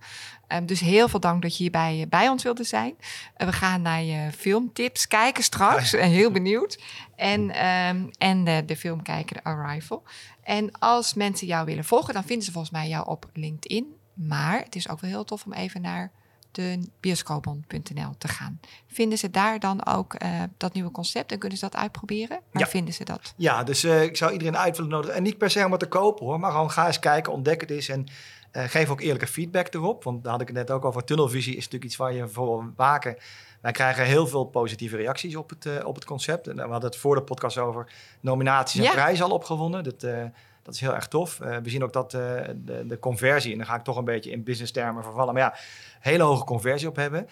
Ehm, dus heel veel dank dat je hierbij bij ons wilde zijn. Eh, we gaan naar je filmtips kijken straks. En heel benieuwd. En, ehm, en de, de film kijken, de Arrival. En als mensen jou willen volgen, dan vinden ze volgens mij jou op LinkedIn. Maar het is ook wel heel tof om even naar de bioscoopon.nl te gaan. Vinden ze daar dan ook eh, dat nieuwe concept en kunnen ze dat uitproberen? Waar Ja. vinden ze dat? Ja, dus eh, ik zou iedereen uit willen nodigen. En niet per se om het te kopen hoor, maar gewoon ga eens kijken, ontdek het eens. En eh, geef ook eerlijke feedback erop. Want daar had ik het net ook over. Tunnelvisie is natuurlijk iets waar je voor waken. Wij krijgen heel veel positieve reacties op het, eh, op het concept. En we hadden het voor de podcast over nominaties en Ja. prijzen al opgewonnen. Dat, eh, dat is heel erg tof. Eh, we zien ook dat de, de conversie, en dan ga ik toch een beetje in business termen vervallen. Maar ja, hele hoge conversie op hebben.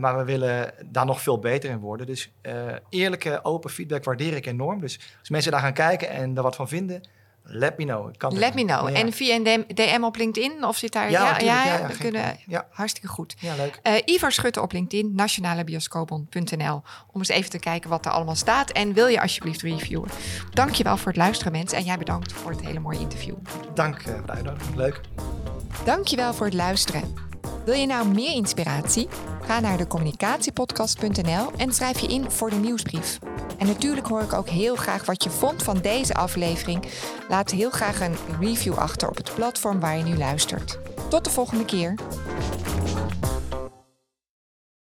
Maar we willen daar nog veel beter in worden. Dus eerlijke, open feedback waardeer ik enorm. Dus als mensen daar gaan kijken en daar wat van vinden, let me know. Ik kan Let me know. Ja. En via een DM, op LinkedIn of zit daar... Ja, ja, natuurlijk, ja, ja, ja, we geen kunnen... Hartstikke goed. Ja, leuk. Eh Ivar Schutte op LinkedIn, nationalebioscoopon.nl. Om eens even te kijken wat er allemaal staat. En wil je alsjeblieft reviewen. Dankjewel voor het luisteren mensen. En jij bedankt voor het hele mooie interview. Dank eh, voor de uitnodiging. Leuk. Dankjewel voor het luisteren. Wil je nou meer inspiratie? Ga naar de communicatiepodcast.nl en schrijf je in voor de nieuwsbrief. En natuurlijk hoor ik ook heel graag wat je vond van deze aflevering. Laat heel graag een review achter op het platform waar je nu luistert. Tot de volgende keer.